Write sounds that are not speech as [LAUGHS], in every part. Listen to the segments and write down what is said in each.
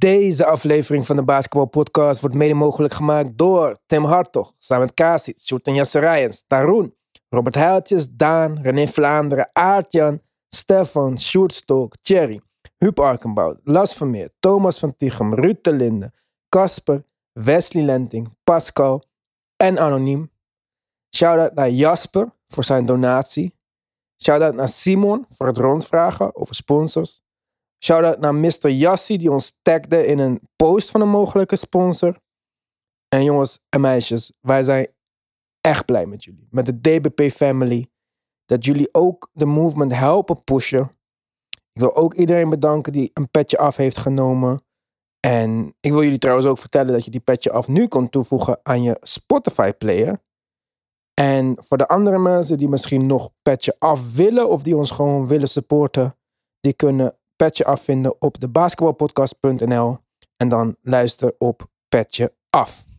Deze aflevering van de Basketball Podcast wordt mede mogelijk gemaakt door Tim Hartog, Samet Kasic, Sjoerd en Jasser Taroen, Robert Heiltjes, Daan, René Vlaanderen, Aartjan, Stefan, Sjoerd Stok, Thierry, Huub Arkenbout, Las Vermeer, Thomas van Tichem, Ruud de Linde, Casper, Wesley Lenting, Pascal en Anoniem. Shout-out naar Jasper voor zijn donatie. Shout-out naar Simon voor het rondvragen over sponsors. Shout-out naar Mr. Yassi die ons tagde in een post van een mogelijke sponsor. En jongens en meisjes, wij zijn echt blij met jullie. Met de DBP family. Dat jullie ook de movement helpen pushen. Ik wil ook iedereen bedanken die een petje af heeft genomen. En ik wil jullie trouwens ook vertellen dat je die petje af nu kon toevoegen aan je Spotify player. En voor de andere mensen die misschien nog petje af willen of die ons gewoon willen supporten, die kunnen petje afvinden op de basketbalpodcast.nl en dan luister op petje af.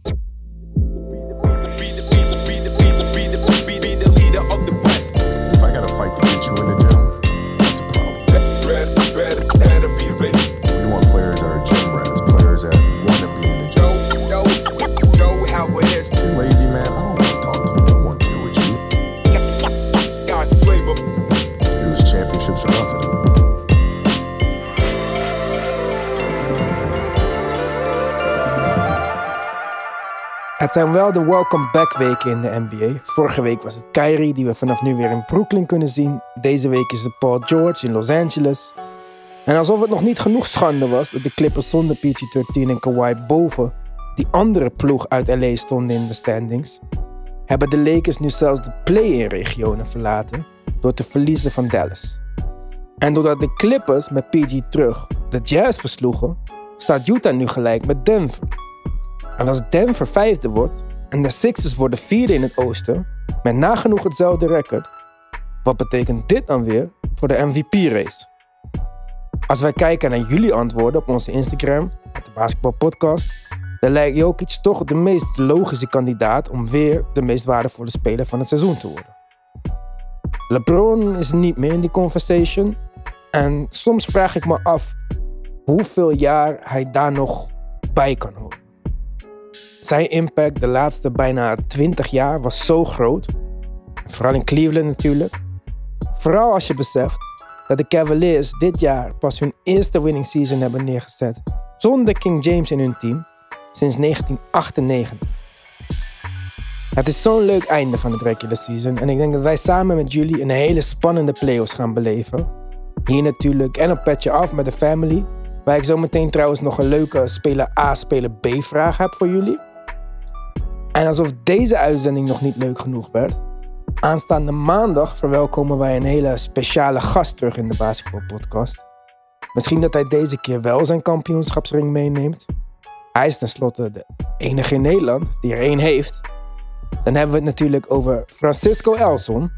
Het zijn wel de welcome back weken in de NBA. Vorige week was het Kyrie die we vanaf nu weer in Brooklyn kunnen zien. Deze week is het Paul George in Los Angeles. En alsof het nog niet genoeg schande was dat de Clippers zonder PG-13 en Kawhi boven die andere ploeg uit LA stonden in de standings, hebben de Lakers nu zelfs de play-in regionen verlaten door te verliezen van Dallas. En doordat de Clippers met PG terug de Jazz versloegen, staat Utah nu gelijk met Denver. En als Denver vijfde wordt en de Sixers worden vierde in het oosten, met nagenoeg hetzelfde record, wat betekent dit dan weer voor de MVP-race? Als wij kijken naar jullie antwoorden op onze Instagram, de Basketball Podcast, dan lijkt Jokic toch de meest logische kandidaat om weer de meest waardevolle speler van het seizoen te worden. LeBron is niet meer in die conversation en soms vraag ik me af hoeveel jaar hij daar nog bij kan horen. Zijn impact de laatste bijna 20 jaar was zo groot. Vooral in Cleveland natuurlijk. Vooral als je beseft dat de Cavaliers dit jaar pas hun eerste winning season hebben neergezet zonder King James in hun team sinds 1998. Het is zo'n leuk einde van het regular season en ik denk dat wij samen met jullie een hele spannende playoffs gaan beleven. Hier natuurlijk en op petje af met de family, waar ik zo meteen trouwens nog een leuke speler A, speler B vraag heb voor jullie. En alsof deze uitzending nog niet leuk genoeg werd, aanstaande maandag verwelkomen wij een hele speciale gast terug in de basketbalpodcast. Misschien dat hij deze keer wel zijn kampioenschapsring meeneemt. Hij is tenslotte de enige in Nederland die er één heeft. Dan hebben we het natuurlijk over Francisco Elson.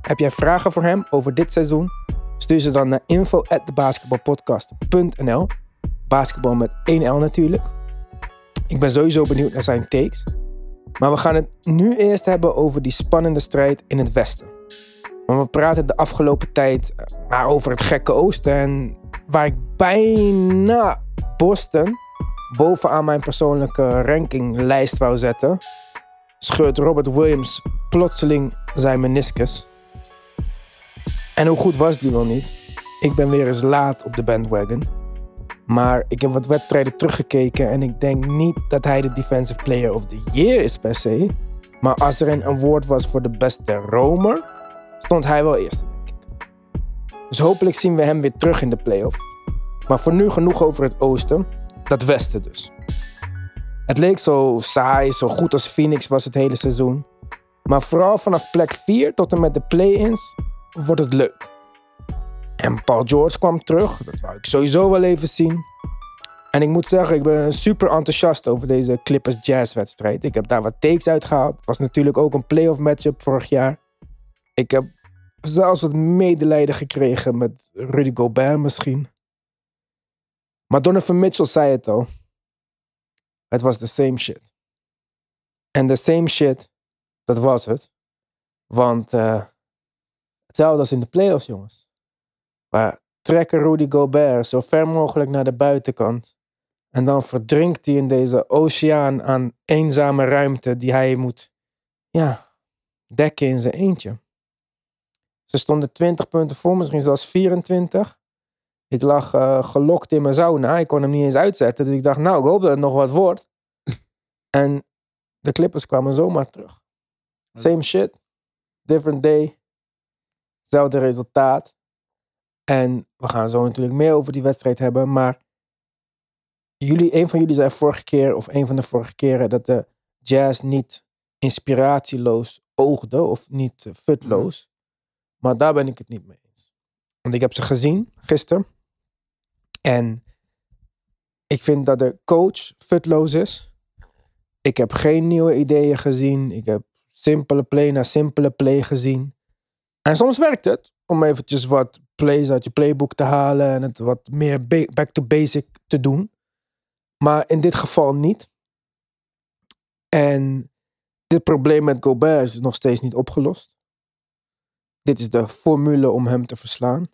Heb jij vragen voor hem over dit seizoen? Stuur ze dan naar info@thebasketballpodcast.nl. Basketbal met 1L natuurlijk. Ik ben sowieso benieuwd naar zijn takes. Maar we gaan het nu eerst hebben over die spannende strijd in het Westen. Want we praten de afgelopen tijd eh, maar over het gekke Oosten. En waar ik bijna Boston bovenaan mijn persoonlijke rankinglijst wou zetten, scheurt Robert Williams plotseling zijn meniscus. En hoe goed was die wel niet? Ik ben weer eens laat op de bandwagon. Maar ik heb wat wedstrijden teruggekeken en ik denk niet dat hij de Defensive Player of the Year is per se. Maar als er een award was voor de beste romer, stond hij wel eerst, denk ik. Dus hopelijk zien we hem weer terug in de playoff. Maar voor nu genoeg over het oosten, dat westen dus. Het leek zo saai, zo goed als Phoenix was het hele seizoen. Maar vooral vanaf plek 4 tot en met de play-ins wordt het leuk. En Paul George kwam terug. Dat wou ik sowieso wel even zien. En ik moet zeggen, ik ben super enthousiast over deze Clippers Jazz wedstrijd. Ik heb daar wat takes uitgehaald. Het was natuurlijk ook een playoff matchup vorig jaar. Ik heb zelfs wat medelijden gekregen met Rudy Gobert misschien. Maar Donovan Mitchell zei het al. Het was the same shit. En the same shit, dat was het. Want uh, hetzelfde als in de playoffs, jongens. Maar trekken Rudy Gobert zo ver mogelijk naar de buitenkant. En dan verdrinkt hij in deze oceaan aan eenzame ruimte die hij moet ja, dekken in zijn eentje. Ze stonden 20 punten voor, misschien zelfs 24. Ik lag eh, gelokt in mijn sauna. Ik kon hem niet eens uitzetten. Dus ik dacht, nou, ik hoop dat het nog wat wordt. [LAUGHS] en de Clippers kwamen zomaar terug. Same shit. Different day. Hetzelfde resultaat. En we gaan zo natuurlijk meer over die wedstrijd hebben. Maar jullie, een van jullie zei vorige keer, of een van de vorige keren, dat de jazz niet inspiratieloos oogde of niet uh, futloos. Maar daar ben ik het niet mee eens. Want ik heb ze gezien gisteren. En ik vind dat de coach futloos is. Ik heb geen nieuwe ideeën gezien. Ik heb simpele play na simpele play gezien. En soms werkt het om eventjes wat plays uit je playbook te halen en het wat meer back to basic te doen. Maar in dit geval niet. En dit probleem met Gobert is nog steeds niet opgelost. Dit is de formule om hem te verslaan.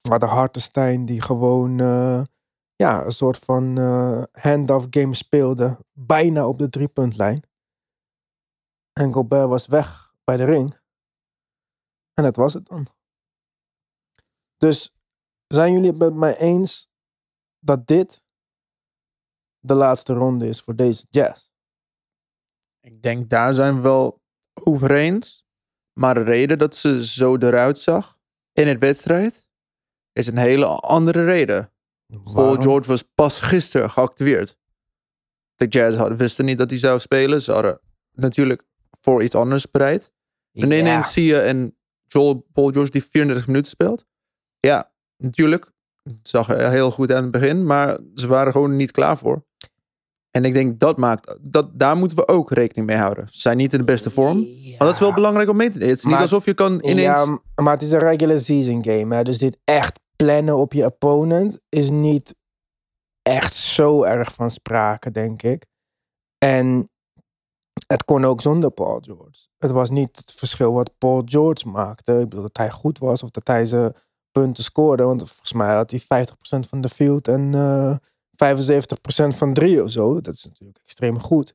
Waar de Hartenstein die gewoon uh, ja, een soort van uh, hand-off game speelde. Bijna op de driepuntlijn. En Gobert was weg bij de ring. En dat was het dan. Dus zijn jullie het met mij eens dat dit de laatste ronde is voor deze jazz? Ik denk daar zijn we wel over eens. Maar de reden dat ze zo eruit zag in het wedstrijd is een hele andere reden. Paul George was pas gisteren geactiveerd. De Jazz hadden, wisten niet dat hij zou spelen. Ze hadden natuurlijk voor iets anders bereid. En ineens zie je en Joel, Paul George die 34 minuten speelt. Ja, natuurlijk. Het zag er heel goed aan het begin, maar ze waren gewoon niet klaar voor. En ik denk dat maakt, dat, daar moeten we ook rekening mee houden. Ze zijn niet in de beste vorm. Maar dat is wel belangrijk om mee te. Het is niet alsof je kan ineens... Ja, maar het is een regular season game. Hè? Dus dit echt plannen op je opponent is niet echt zo erg van sprake, denk ik. En het kon ook zonder Paul George. Het was niet het verschil wat Paul George maakte. Ik bedoel dat hij goed was of dat hij zijn punten scoorde. Want volgens mij had hij 50% van de field en eh 75% van drie of zo. Dat is natuurlijk extreem goed.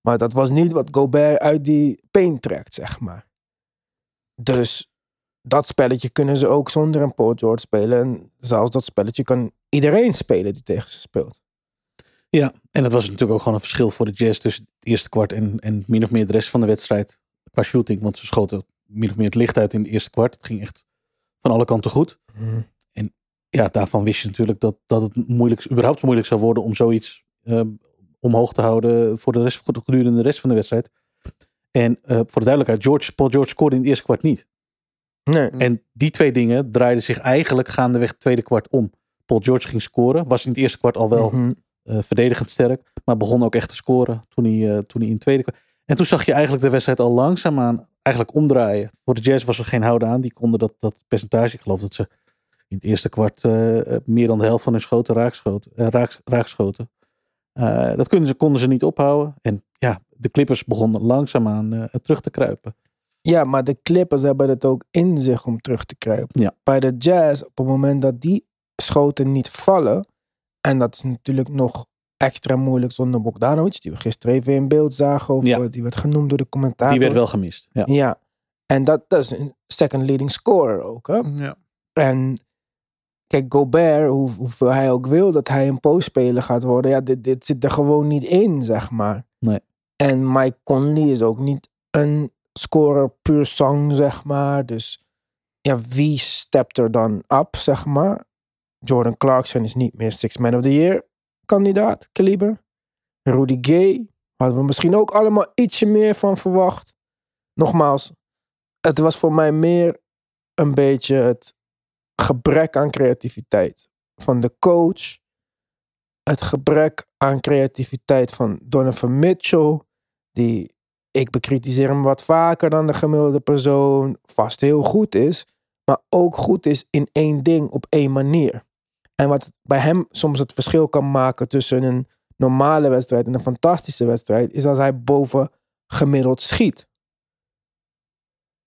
Maar dat was niet wat Gobert uit die paint trekt, zeg maar. Dus dat spelletje kunnen ze ook zonder een Paul George spelen. En zelfs dat spelletje kan iedereen spelen die tegen ze speelt. Ja, en dat was natuurlijk ook gewoon een verschil voor de Jazz tussen het eerste kwart en, en min of meer de rest van de wedstrijd. Qua shooting, want ze schoten min of meer het licht uit in het eerste kwart. Het ging echt van alle kanten goed. Ja, daarvan wist je natuurlijk dat, dat het moeilijk, überhaupt moeilijk zou worden om zoiets ehm, omhoog te houden voor de rest, voor de- gedurende de rest van de wedstrijd. En eh, voor de duidelijkheid, George, Paul George scoorde in het eerste kwart niet. Nee. En die twee dingen draaiden zich eigenlijk gaandeweg het tweede kwart om. Paul George ging scoren, was in het eerste kwart al wel Mhm. eh, verdedigend sterk. Maar begon ook echt te scoren toen hij, eh, toen hij in het tweede kwam. En toen zag je eigenlijk de wedstrijd al langzaamaan eigenlijk omdraaien. Voor de Jazz was er geen houden aan. Die konden dat, dat percentage, ik geloof dat ze in het eerste kwart eh, meer dan de helft van hun schoten raakschoten. eh, raaks, raakschoten. Eh, dat konden ze, konden ze niet ophouden. En ja, de Clippers begonnen langzaamaan terug te kruipen. Ja, maar de Clippers hebben het ook in zich om terug te kruipen. Ja. Bij de Jazz, op het moment dat die schoten niet vallen, en dat is natuurlijk nog extra moeilijk zonder Bogdanovic, die we gisteren even in beeld zagen, of Ja. eh, die werd genoemd door de commentator. Die werd wel gemist. Ja. Ja, en dat, dat is een second leading scorer ook. Hè? Ja. En kijk, Gobert, hoe, hoeveel hij ook wil dat hij een postspeler gaat worden, ja, dit, dit zit er gewoon niet in, zeg maar. Nee. En Mike Conley is ook niet een scorer puur sang, zeg maar. Dus ja, wie stept er dan up, zeg maar? Jordan Clarkson is niet meer Six Man of the Year kandidaat, kaliber. Rudy Gay hadden we misschien ook allemaal ietsje meer van verwacht. Nogmaals, het was voor mij meer een beetje het gebrek aan creativiteit van de coach. Het gebrek aan creativiteit van Donovan Mitchell. Die, ik bekritiseer hem wat vaker dan de gemiddelde persoon. Vast heel goed is. Maar ook goed is in één ding op één manier. En wat bij hem soms het verschil kan maken tussen een normale wedstrijd en een fantastische wedstrijd. Is als hij boven gemiddeld schiet.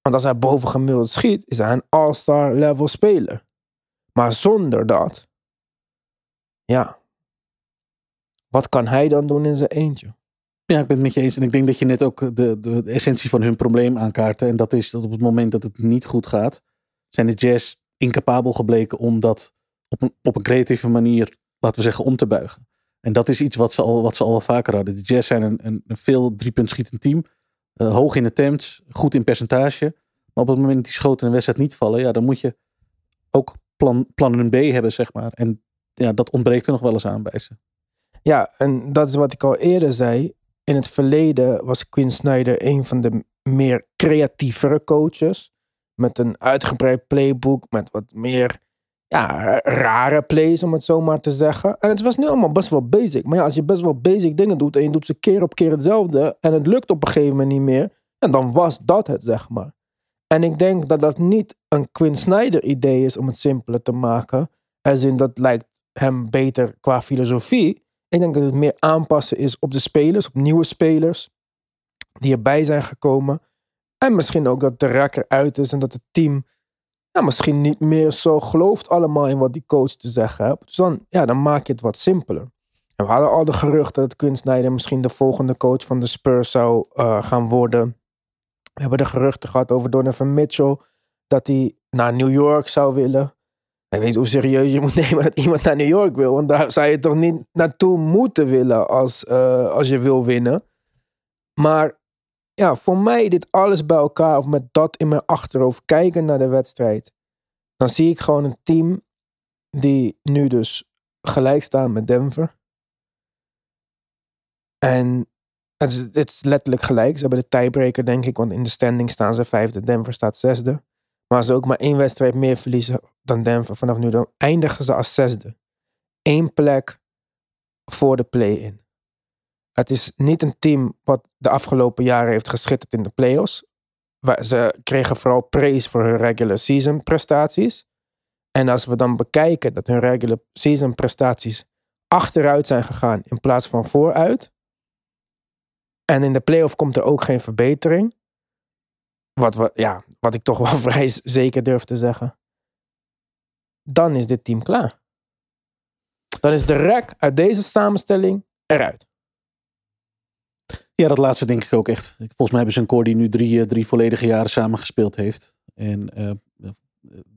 Want als hij boven gemiddeld schiet, is hij een all-star level speler. Maar zonder dat, ja, Wat kan hij dan doen in zijn eentje? Ja, ik ben het met je eens. En ik denk dat je net ook de, de, essentie van hun probleem aankaart. En dat is dat op het moment dat het niet goed gaat, zijn de Jazz incapabel gebleken om dat op een, op een creatieve manier, laten we zeggen, om te buigen. En dat is iets wat ze al, wat ze al wel vaker hadden. De Jazz zijn een, een, een veel driepunt schietend team. Eh, hoog in attempts, goed in percentage. Maar op het moment dat die schoten in de wedstrijd niet vallen, ja, dan moet je ook plan, plannen B hebben, zeg maar. En ja, dat ontbreekt er nog wel eens aan bij ze. Ja, en dat is wat ik al eerder zei. In het verleden was Quinn Snyder een van de meer creatievere coaches. Met een uitgebreid playbook, met wat meer ja, rare plays, om het zo maar te zeggen. En het was nu allemaal best wel basic. Maar ja, als je best wel basic dingen doet en je doet ze keer op keer hetzelfde en het lukt op een gegeven moment niet meer, en dan was dat het, zeg maar. En ik denk dat dat niet een Quinn Snyder idee is om het simpeler te maken. Als in dat lijkt hem beter qua filosofie. Ik denk dat het meer aanpassen is op de spelers, op nieuwe spelers die erbij zijn gekomen. En misschien ook dat de rekker uit is en dat het team ja, misschien niet meer zo gelooft allemaal in wat die coach te zeggen heeft. Dus dan, ja, dan maak je het wat simpeler. En we hadden al de geruchten dat Snyder misschien de volgende coach van de Spurs zou uh, gaan worden. We hebben de geruchten gehad over Donovan Mitchell. Dat hij naar New York zou willen. Ik weet hoe serieus je moet [LAUGHS] nemen dat iemand naar New York wil. Want daar zou je toch niet naartoe moeten willen als, uh, als je wil winnen. Maar ja, voor mij dit alles bij elkaar, of met dat in mijn achterhoofd, kijken naar de wedstrijd. Dan zie ik gewoon een team die nu dus gelijk staat met Denver. En het is, het is letterlijk gelijk. Ze hebben de tiebreaker, denk ik. Want in de standing staan ze vijfde. Denver staat zesde. Maar als ze ook maar één wedstrijd meer verliezen dan Denver vanaf nu, dan eindigen ze als zesde. Eén plek voor de play-in. Het is niet een team wat de afgelopen jaren heeft geschitterd in de playoffs. Ze kregen vooral praise voor hun regular season prestaties. En als we dan bekijken dat hun regular season prestaties achteruit zijn gegaan in plaats van vooruit. En in de playoff komt er ook geen verbetering. Wat, we, ja, wat ik toch wel [LAUGHS] vrij zeker durf te zeggen. Dan is dit team klaar. Dan is de rek uit deze samenstelling eruit. Ja, dat laatste denk ik ook echt. Volgens mij hebben ze een core die nu drie, drie volledige jaren samengespeeld heeft. En uh,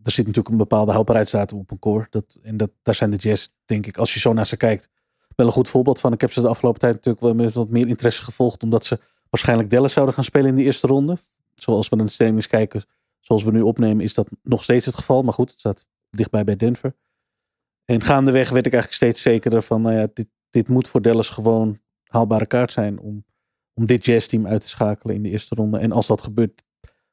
er zit natuurlijk een bepaalde houdbaarheidsdatum op een core. Dat, en dat, daar zijn de Jazz, denk ik, als je zo naar ze kijkt, wel een goed voorbeeld van. Ik heb ze de afgelopen tijd natuurlijk wel met wat meer interesse gevolgd. Omdat ze waarschijnlijk Dallas zouden gaan spelen in de eerste ronde. Zoals we naar de stemmings kijken, zoals we nu opnemen, is dat nog steeds het geval. Maar goed, het staat dichtbij bij Denver. En gaandeweg werd ik eigenlijk steeds zekerder van, nou ja, dit, dit moet voor Dallas gewoon haalbare kaart zijn om om dit jazzteam uit te schakelen in de eerste ronde. En als dat gebeurt,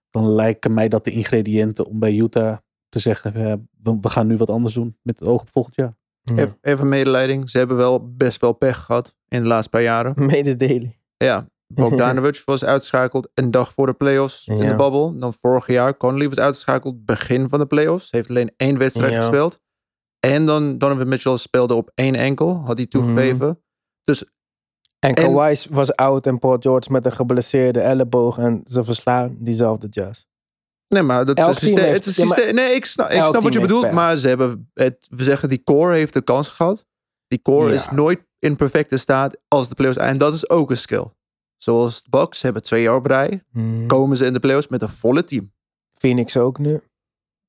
dan lijken mij dat de ingrediënten om bij Utah te zeggen, we, we gaan nu wat anders doen met het oog op volgend jaar. Ja. Even medeleiding. Ze hebben wel best wel pech gehad in de laatste paar jaren. [LAUGHS] Mededeling. Ja, Bogdanovic [LAUGHS] was uitgeschakeld een dag voor de playoffs ja. in de babbel. Dan vorig jaar, Conley was uitgeschakeld begin van de playoffs. Heeft alleen één wedstrijd ja. gespeeld. En dan Donovan Mitchell speelde op één enkel, had hij toegegeven. Mm. Dus en Kawhi was oud en Paul George met een geblesseerde elleboog. En ze verslaan diezelfde jazz. Nee, maar dat is systeem. het is systeem. nee, ik snap, ik snap wat je bedoelt. Maar ze hebben, het, we zeggen, die core heeft de kans gehad. Die core ja. is nooit in perfecte staat als de playoffs. En dat is ook een skill. Zoals de Bucks hebben twee jaar op rij. Hmm. Komen ze in de playoffs met een volle team. Phoenix ook nu.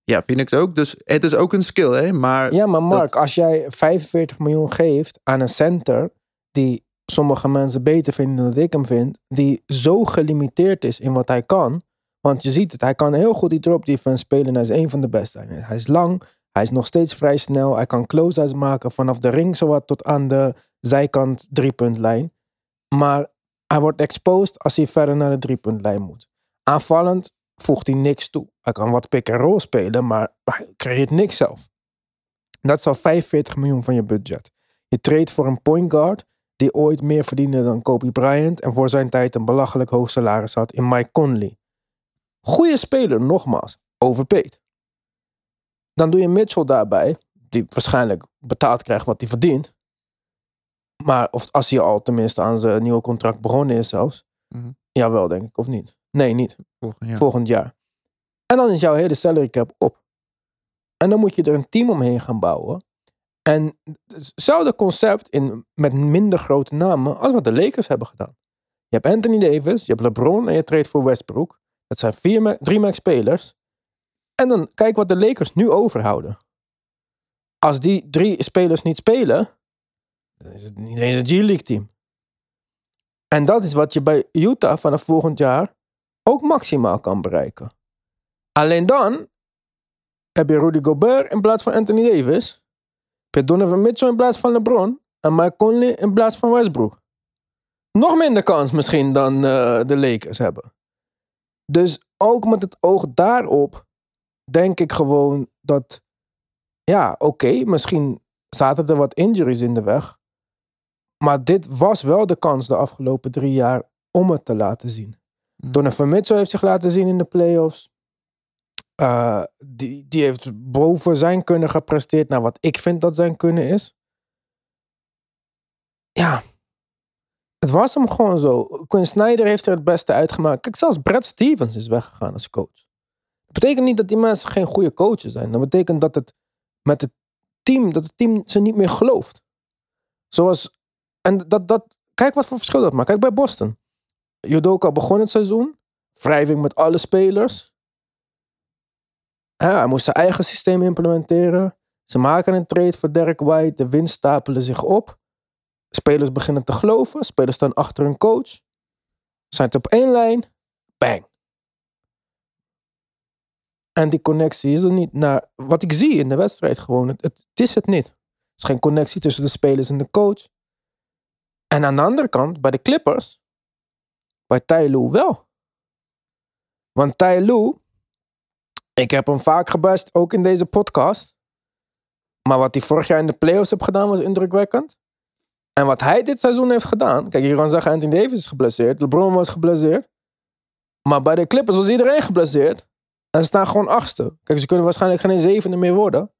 Ja, Phoenix ook. Dus het is ook een skill, hè. Maar ja, maar Mark, dat... als jij 45 miljoen geeft aan een center die sommige mensen beter vinden dan ik hem vind, die zo gelimiteerd is in wat hij kan. Want je ziet het, hij kan heel goed die drop defense spelen en hij is een van de beste. Hij is lang, hij is nog steeds vrij snel, hij kan close-outs maken vanaf de ring zowat tot aan de zijkant driepuntlijn. Maar hij wordt exposed als hij verder naar de driepuntlijn moet. Aanvallend voegt hij niks toe. Hij kan wat pick-and-roll spelen, maar hij creëert niks zelf. Dat is al 45 miljoen van je budget. Je treedt voor een point guard die ooit meer verdiende dan Kobe Bryant en voor zijn tijd een belachelijk hoog salaris had in Mike Conley. Goeie speler, nogmaals, overpaid. Dan doe je Mitchell daarbij, die waarschijnlijk betaald krijgt wat hij verdient. Maar of als hij al tenminste aan zijn nieuwe contract begonnen is zelfs. Mm -hmm. Jawel, denk ik, of niet? Nee, niet. Volgend jaar. Volgend jaar. En dan is jouw hele salary cap op. En dan moet je er een team omheen gaan bouwen. En hetzelfde concept in, met minder grote namen als wat de Lakers hebben gedaan. Je hebt Anthony Davis, je hebt LeBron en je treedt voor Westbrook. Dat zijn vier, drie max spelers. En dan kijk wat de Lakers nu overhouden. Als die drie spelers niet spelen, dan is het niet eens een G-League team. En dat is wat je bij Utah vanaf volgend jaar ook maximaal kan bereiken. Alleen dan heb je Rudy Gobert in plaats van Anthony Davis. Je Donovan Mitchell in plaats van LeBron. En Mike Conley in plaats van Westbrook. Nog minder kans misschien dan eh, de Lakers hebben. Dus ook met het oog daarop denk ik gewoon dat... Ja, oké, misschien zaten er wat injuries in de weg. Maar dit was wel de kans de afgelopen drie jaar om het te laten zien. Donovan Mitchell heeft zich laten zien in de playoffs. Eh, die, die heeft boven zijn kunnen gepresteerd naar wat ik vind dat zijn kunnen is. Ja, het was hem gewoon zo. Quinn Snyder heeft er het beste uitgemaakt. Kijk, zelfs Brad Stevens is weggegaan als coach. Dat betekent niet dat die mensen geen goede coaches zijn. Dat betekent dat het met het team, dat het team ze niet meer gelooft. Zoals, en dat, dat, kijk wat voor verschil dat maakt. Kijk bij Boston. Judoka begon het seizoen. Wrijving met alle spelers. Hij moest zijn eigen systeem implementeren. Ze maken een trade voor Derek White. De winst stapelen zich op. Spelers beginnen te geloven. Spelers staan achter hun coach. Zijn het op één lijn. Bang. En die connectie is er niet. Nou, wat ik zie in de wedstrijd gewoon. Het, is het niet. Er is geen connectie tussen de spelers en de coach. En aan de andere kant, bij de Clippers, bij Ty Lue wel. Want Ty Lue, ik heb hem vaak gebast, ook in deze podcast. Maar wat hij vorig jaar in de playoffs heeft gedaan, was indrukwekkend. En wat hij dit seizoen heeft gedaan. Kijk, je kan zeggen, Anthony Davis is geblesseerd. LeBron was geblesseerd. Maar bij de Clippers was iedereen geblesseerd. En ze staan gewoon achtste. Kijk, ze kunnen waarschijnlijk geen zevende meer worden.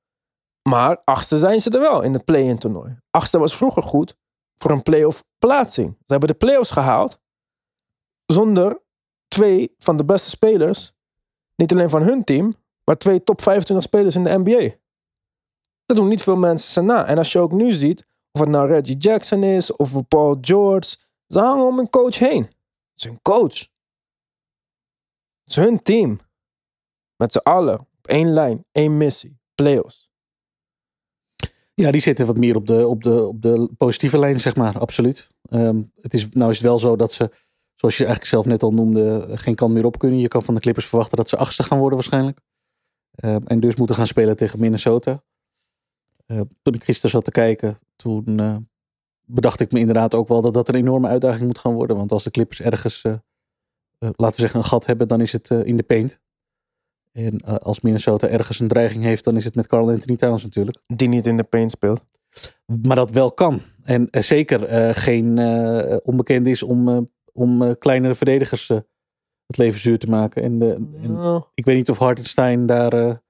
Maar achtste zijn ze er wel in het play-in toernooi. Achtste was vroeger goed voor een play-off plaatsing. Ze hebben de play-offs gehaald. Zonder twee van de beste spelers. Niet alleen van hun team. Maar twee top 25 spelers in de NBA. Dat doen niet veel mensen ze na. En als je ook nu ziet. Of het nou Reggie Jackson is. Of Paul George. Ze hangen om een coach heen. Het is hun coach. Het is hun team. Met z'n allen. Op één lijn. één missie. Playoffs. Ja, die zitten wat meer op de, op de, op de positieve lijn, zeg maar. Absoluut. Ehm, het is, nou is het wel zo dat ze, zoals je eigenlijk zelf net al noemde, geen kant meer op kunnen. Je kan van de Clippers verwachten dat ze achtste gaan worden waarschijnlijk. Ehm, en dus moeten gaan spelen tegen Minnesota. Uh, toen ik gisteren zat te kijken, toen uh, bedacht ik me inderdaad ook wel dat dat een enorme uitdaging moet gaan worden. Want als de Clippers ergens, laten we zeggen, een gat hebben, dan is het in de paint. En als Minnesota ergens een dreiging heeft, dan is het met Carl Anthony Towns natuurlijk. Die niet in de paint speelt. Maar dat wel kan. En zeker geen onbekend is om, om kleinere verdedigers het leven zuur te maken. En, en Oh. ik weet niet of Hartenstein daar...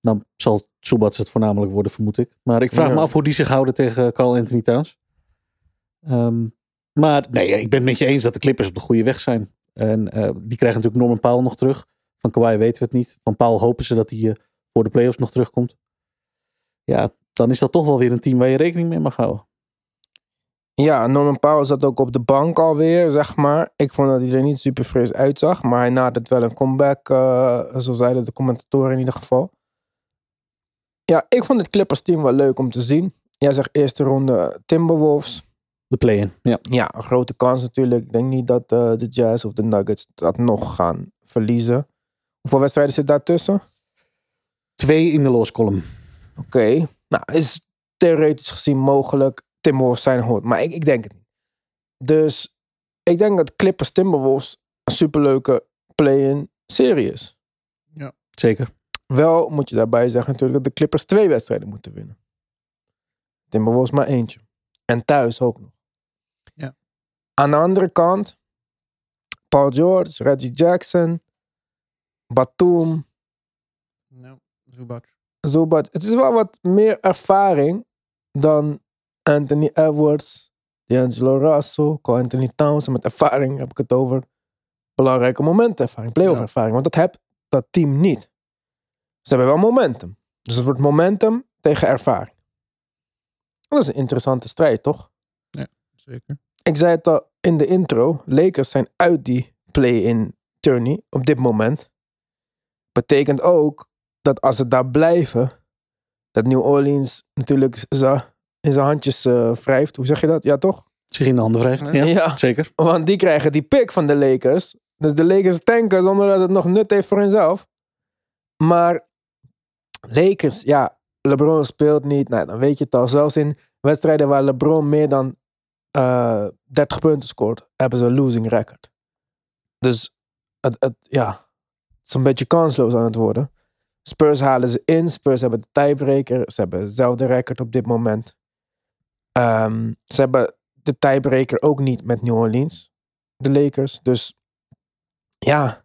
dan zal Subats het voornamelijk worden, vermoed ik. Maar ik vraag Ja. me af hoe die zich houden tegen Carl Anthony Towns. Ehm, maar nee, ik ben het met je eens dat de Clippers op de goede weg zijn. En eh, die krijgen natuurlijk Norman Powell nog terug. Van Kawhi weten we het niet. Van Powell hopen ze dat hij eh, voor de playoffs nog terugkomt. Ja, dan is dat toch wel weer een team waar je rekening mee mag houden. Ja, Norman Powell zat ook op de bank alweer, zeg maar. Ik vond dat hij er niet super fris uitzag. Maar hij nadert wel een comeback, eh, zo zeiden de commentatoren in ieder geval. Ja, ik vond het Clippers team wel leuk om te zien. Jij zegt eerste ronde Timberwolves. De play-in, ja. Ja, een grote kans natuurlijk. Ik denk niet dat eh, de Jazz of de Nuggets dat nog gaan verliezen. Hoeveel wedstrijden zit daartussen? Twee in de loss column. Oké, nou is theoretisch gezien mogelijk. Timberwolves zijn hot, maar ik, ik denk het niet. Dus ik denk dat Clippers Timberwolves een superleuke play-in serie is. Zeker. Wel moet je daarbij zeggen natuurlijk dat de Clippers twee wedstrijden moeten winnen. Timberwolves maar eentje. En thuis ook nog. Ja. Aan de andere kant, Paul George, Reggie Jackson, Batum, Nou, Zubac. Zubac. Het is wel wat meer ervaring dan Anthony Edwards, D'Angelo Russell, Carl Anthony Towns. En met ervaring heb ik het over belangrijke momentervaring, playoff Ja. ervaring. Want dat heeft dat team niet. Ze hebben wel momentum. Dus het wordt momentum tegen ervaring. Dat is een interessante strijd, toch? Zeker. Ik zei het al in de intro. Lakers zijn uit die play-in tourney op dit moment. Betekent ook dat als ze daar blijven, dat New Orleans natuurlijk ze in zijn handjes eh, wrijft. Hoe zeg je dat? Ja, toch? Zich in de handen wrijft. Ja, Ja. zeker. Want die krijgen die pick van de Lakers. Dus de Lakers tanken zonder dat het nog nut heeft voor hunzelf. Maar Lakers, ja, LeBron speelt niet. Nou, dan weet je het al. Zelfs in wedstrijden waar LeBron meer dan eh 30 punten scoort, hebben ze een losing record. Dus het, het, ja, het is een beetje kansloos aan het worden. Spurs halen ze in. Spurs hebben de tiebreaker. Ze hebben hetzelfde record op dit moment. Ehm, ze hebben de tiebreaker ook niet met New Orleans de Lakers. Dus ja,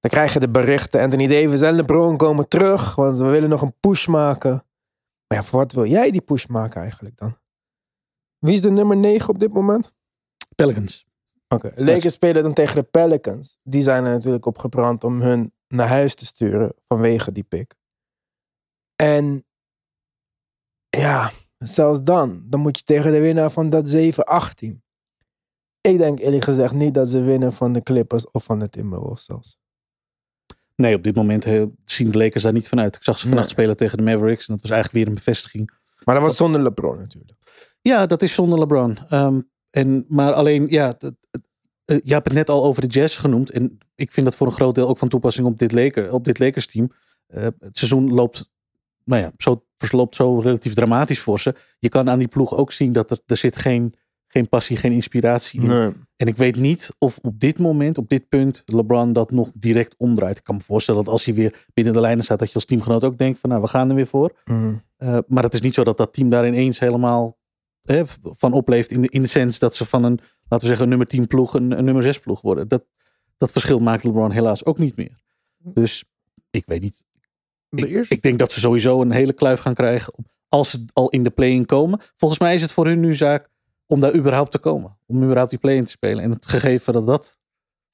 dan krijg je de berichten. Anthony Davis en LeBron komen terug, want we willen nog een push maken. Maar ja, voor wat wil jij die push maken eigenlijk dan? Wie is de nummer 9 op dit moment? Pelicans. Oké, Lakers spelen dan tegen de Pelicans. Die zijn er natuurlijk op gebrand om hun naar huis te sturen vanwege die pick. En ja, zelfs dan, dan moet je tegen de winnaar van dat 7-18. Ik denk eerlijk gezegd niet dat ze winnen van de Clippers of van de Timberwolves zelfs. Nee, op dit moment eh, zien de Lakers daar niet vanuit. Ik zag ze vannacht Nee. spelen tegen de Mavericks. En dat was eigenlijk weer een bevestiging. Maar dat was zonder LeBron natuurlijk. Ja, dat is zonder LeBron. Ehm, en, maar alleen, ja, het- eh, je hebt het net al over de Jazz genoemd. En ik vind dat voor een groot deel ook van toepassing op dit, Laker, op dit Lakers team. Eh, het seizoen loopt, nou ja, zo, verloopt zo relatief dramatisch voor ze. Je kan aan die ploeg ook zien dat er, er zit geen, geen passie, geen inspiratie in. En ik weet niet of op dit moment, op dit punt, LeBron dat nog direct omdraait. Ik kan me voorstellen dat als hij weer binnen de lijnen staat, dat je als teamgenoot ook denkt van nou, we gaan er weer voor. Mhm. Uh, maar het is niet zo dat dat team daar ineens helemaal hè, van opleeft. In de, in de sens dat ze van een, laten we zeggen, een nummer 10 ploeg een, een nummer 6 ploeg worden. Dat, dat verschil maakt LeBron helaas ook niet meer. Dus ik weet niet. De Ik, ik denk dat ze sowieso een hele kluif gaan krijgen. Als ze al in de play-in komen. Volgens mij is het voor hun nu zaak om daar überhaupt te komen. Om überhaupt die play-in te spelen. En het gegeven dat dat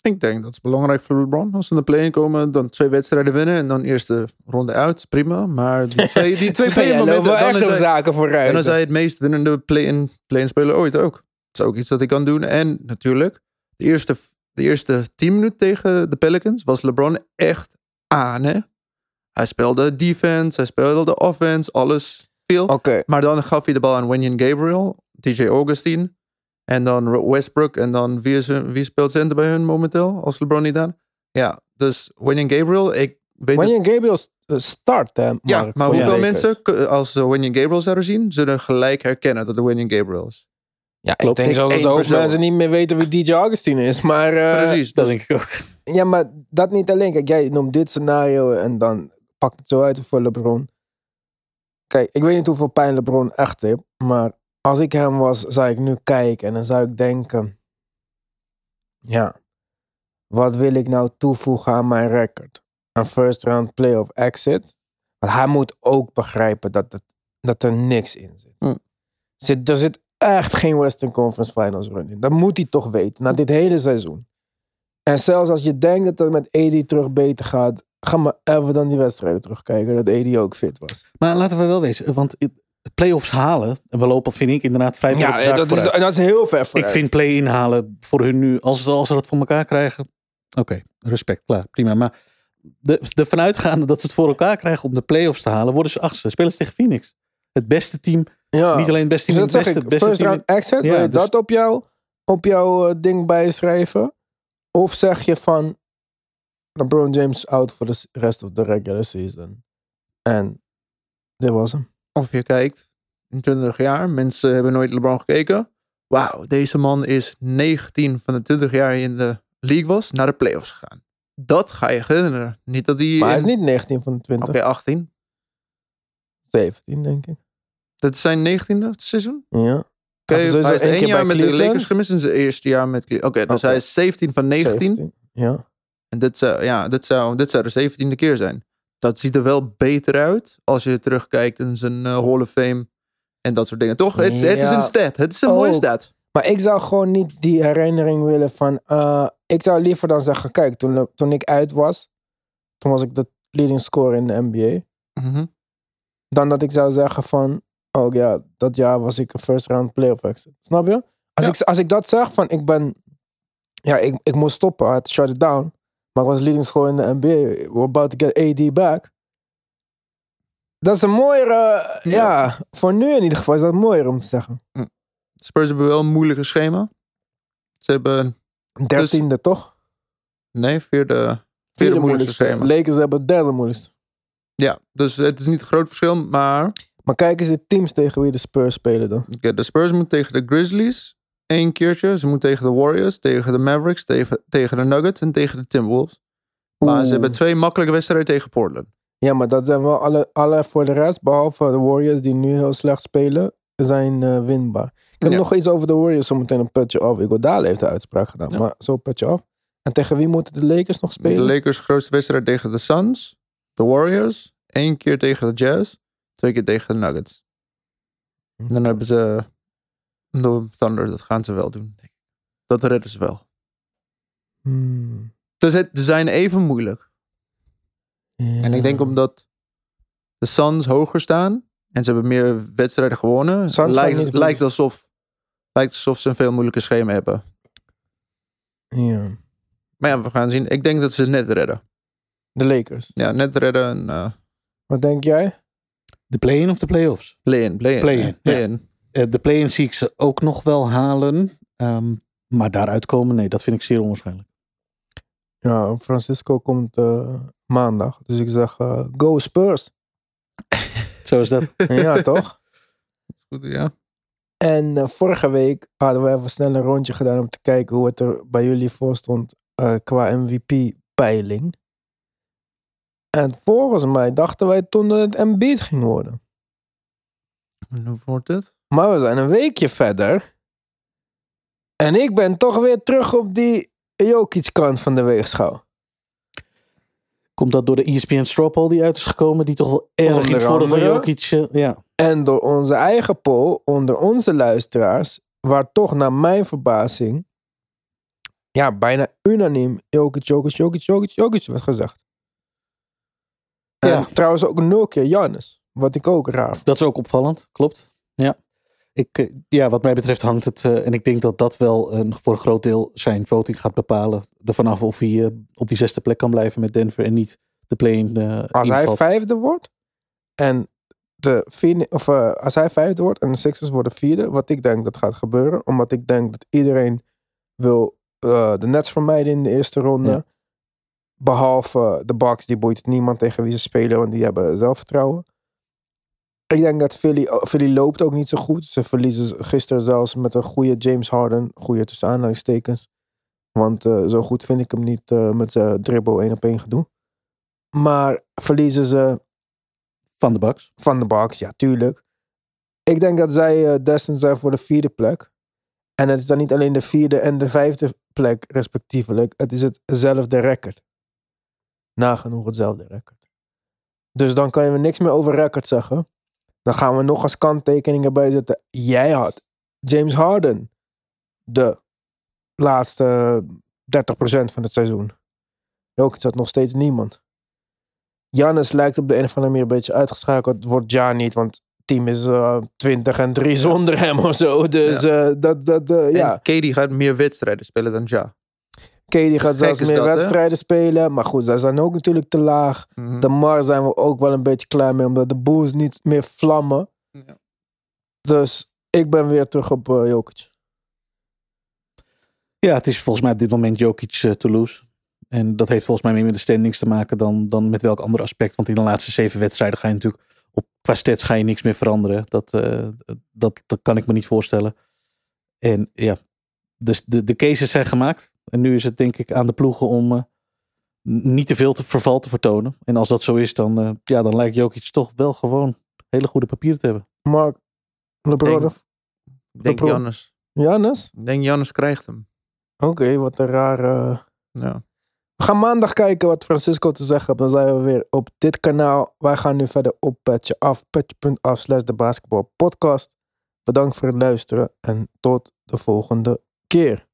Ik denk dat is belangrijk voor LeBron. Als ze in de play-in komen, dan twee wedstrijden winnen en dan eerste ronde uit. Prima. Maar die [LAUGHS] twee, die twee play-in Ja, momenten, lopen dan echt is hij, zaken vooruit. en dan hij het meest winnende play-in play speler ooit ook. Dat is ook iets dat hij kan doen. En natuurlijk, de eerste, de eerste 10 minuten tegen de Pelicans was LeBron echt aan. Hè? Hij speelde defense, hij speelde de offense, alles veel. Oké, Maar dan gaf hij de bal aan Wenyan Gabriel, DJ Augustine. En dan Westbrook. En dan wie, is hun, wie speelt center bij hun momenteel? Als LeBron niet aan? Ja, dus Wenyan Gabriel. Ik weet het- Gabriel eh, start, hè, Mark, Ja, maar hoeveel mensen, als ze Wenyan Gabriel zouden zien, zullen gelijk herkennen dat het Wenyan Gabriel is. Ja, ik Klopt. denk Ik- zo dat de hoop mensen niet meer weten wie DJ Augustine is. Maar eh, Precies. dat dus- denk ik ook. Ja, maar dat niet alleen. Kijk, jij noemt dit scenario en dan pakt het zo uit voor LeBron. Kijk, ik weet niet hoeveel pijn LeBron echt heeft. Maar als ik hem was, zou ik nu kijken en dan zou ik denken... Ja, wat wil ik nou toevoegen aan mijn record? Een first round playoff exit? Want hij moet ook begrijpen dat, het, dat er niks in zit. Hm. zit. Er zit echt geen Western Conference Finals run in. Dat moet hij toch weten, na dit hele seizoen. En zelfs als je denkt dat het met AD terug beter gaat, ga maar even dan die wedstrijden terugkijken, dat AD ook fit was. Maar laten we wel wezen, want play-offs halen, en we lopen, vind ik, inderdaad vrij ver Ja, dat is, dat is heel ver Ik vooruit. vind play-in halen voor hun nu, als, als ze dat voor elkaar krijgen, oké, respect, klaar, prima. Maar de, de vanuitgaande dat ze het voor elkaar krijgen om de play-offs te halen, worden ze achtste. Spelen ze tegen Phoenix. Het beste team, ja. niet alleen het beste Dus team, dat het beste, ik, beste first team. round exit, Ja, wil je dus- dat op jouw op jouw eh, ding bijschrijven? Of zeg je van LeBron James out voor de s- rest of the regular season? En dit was hem. Of je kijkt, in 20 jaar, mensen hebben nooit LeBron gekeken. Wauw, deze man is 19 van de 20 jaar in de league was, naar de playoffs gegaan. Dat ga je herinneren. Niet dat hij... Maar hij is niet 19 van de 20, Oké, 18. 17 denk ik. Dat is zijn 19e seizoen? Ja. Oké, Hij heeft sowieso hij is één jaar met de. Lakers gemist in zijn eerste jaar met Cleveland. Oké, dus hij is 17 van 19. 17. Ja. En dit zou, ja, dit, zou, dit zou de 17e keer zijn. Dat ziet er wel beter uit als je terugkijkt in zijn eh, Hall of Fame en dat soort dingen. Toch? Het, het is een stat. Het is een mooie Ook. stat. Maar ik zou gewoon niet die herinnering willen van... eh, ik zou liever dan zeggen, kijk, toen, toen ik uit was... Toen was ik de leading scorer in de NBA. Mhm. Dan dat ik zou zeggen van... ook ja, dat jaar was ik een first round playoff exit. Snap je? Als, Ja. ik, als ik dat zeg van ik ben, ja, ik, ik moest stoppen, I had to shut it down. Maar ik was leading scorer in de NBA. We're about to get AD back. Dat is een mooiere, ja. voor nu in ieder geval is dat mooier om te zeggen. Spurs hebben wel een moeilijke schema. Ze hebben, Dertiende toch? nee, vierde, vierde moeilijkste schema. Lakers hebben het derde moeilijkste. Ja, dus het is niet een groot verschil. Maar Maar kijk eens de teams tegen wie de Spurs spelen dan. oké, de Spurs moeten tegen de Grizzlies één keertje. Ze moeten tegen de Warriors, tegen de Mavericks, tegen, tegen de Nuggets en tegen de Timberwolves. Maar Oeh. ze hebben twee makkelijke wedstrijden tegen Portland. Ja, maar dat zijn wel alle, alle voor de rest, behalve de Warriors die nu heel slecht spelen, zijn eh, winbaar. Ik heb Ja. nog iets over de Warriors, zometeen een putje af. Iguodala heeft de uitspraak gedaan, Ja. maar zo putje af. En tegen wie moeten de Lakers nog De spelen? Lakers grootste wedstrijd tegen de Suns, de Warriors, één keer tegen de Jazz, twee keer tegen de Nuggets. Dan hebben ze de Thunder, dat gaan ze wel doen. denk ik. Dat redden ze wel. Hmm. Dus het, ze zijn even moeilijk. En ik denk omdat de Suns hoger staan en ze hebben meer wedstrijden gewonnen, Suns lijkt, lijkt, alsof, lijkt alsof ze een veel moeilijker schema hebben. Ja. Maar ja, we gaan zien. Ik denk dat ze het net redden. De Lakers. Ja, net redden en eh Wat denk jij? De play-in of de play-offs? play-in. Play-in. Play-in, play-in. Eh, de play-in zie ik ze ook nog wel halen. Ehm, maar daaruit komen, nee, dat vind ik zeer onwaarschijnlijk. Ja, Francisco komt eh, maandag. Dus ik zeg, eh, go Spurs. [LAUGHS] Zo is dat. [LAUGHS] ja, toch? Goed, ja. En vorige week hadden we even snel een rondje gedaan om te kijken hoe het er bij jullie voor stond eh, qua MVP-peiling. En volgens mij dachten wij toen dat het Embiid ging worden. En hoe wordt het? Maar we zijn een weekje verder. En ik ben toch weer terug op die Jokic-kant van de weegschaal. Komt dat door de ESPN straw poll die uit is gekomen, die toch wel erg het voordeel van. Jokic... eh, ja. En door onze eigen poll onder onze luisteraars, waar toch naar mijn verbazing, ja, bijna unaniem Jokic, Jokic, Jokic, Jokic, Jokic werd gezegd. En Ja. trouwens ook nul keer Jannes, wat ik ook raar vond. Dat is ook opvallend, klopt. Ja. Ik, eh, ja, wat mij betreft hangt het, eh, en ik denk dat dat wel een, voor een groot deel zijn voting gaat bepalen. Ervan af of hij eh, op die zesde plek kan blijven met Denver en niet de play-in eh, Als hij vijfde wordt en de vierde, of eh, als hij vijfde wordt en de Sixers worden vierde, wat ik denk dat gaat gebeuren, omdat ik denk dat iedereen wil eh, de Nets vermijden in de eerste ronde. Ja. Behalve de Bucks, die boeit niemand tegen wie ze spelen, want die hebben zelfvertrouwen. Ik denk dat Philly, oh, Philly loopt ook niet zo goed. Ze verliezen gisteren zelfs met een goede James Harden. Goede tussen aanhalingstekens. Want eh, zo goed vind ik hem niet eh, met zijn dribbel één op één gedoe. Maar verliezen ze Van de Bucks. van de Bucks, ja, tuurlijk. Ik denk dat zij eh destined zijn voor de vierde plek. En het is dan niet alleen de vierde en de vijfde plek, respectievelijk. Het is hetzelfde record. Nagenoeg hetzelfde record. Dus dan kan je niks meer over record zeggen. Dan gaan we nog als kanttekeningen bij zetten. Jij had James Harden de laatste 30% van het seizoen. Jokic had nog steeds niemand. Jannes lijkt op de een of andere manier een beetje uitgeschakeld. Wordt Ja niet, want het team is eh 20 en 3 zonder hem of zo. Dus eh, dat, dat, eh, ja. En KD gaat meer wedstrijden spelen dan Ja. Katie gaat zelfs meer dat, hè? wedstrijden spelen. Maar goed, zij zijn ook natuurlijk te laag. Mhm. De Mar zijn we ook wel een beetje klaar mee, omdat de Bulls niet meer vlammen. Ja. Dus ik ben weer terug op eh, Jokic. Ja, het is volgens mij op dit moment Jokic eh, Toulouse. En dat heeft volgens mij meer met de standings te maken dan, dan met welk ander aspect. Want in de laatste zeven wedstrijden ga je natuurlijk op qua stats ga je niks meer veranderen. Dat, eh, dat, dat kan ik me niet voorstellen. En ja, dus de, de cases zijn gemaakt. En nu is het denk ik aan de ploegen om eh, niet te veel te verval te vertonen. En als dat zo is, dan, eh, ja, dan lijkt Jokic toch wel gewoon hele goede papieren te hebben. Mark, LeBron Denk- denk LeBron. Jannes. Jannes? Ik denk Jannes krijgt hem. Oké, wat een rare... Ja. We gaan maandag kijken wat Francisco te zeggen heeft. Dan zijn we weer op dit kanaal. Wij gaan nu verder op Petje Af. Petje.af slash de basketbal podcast. Bedankt voor het luisteren en tot de volgende keer.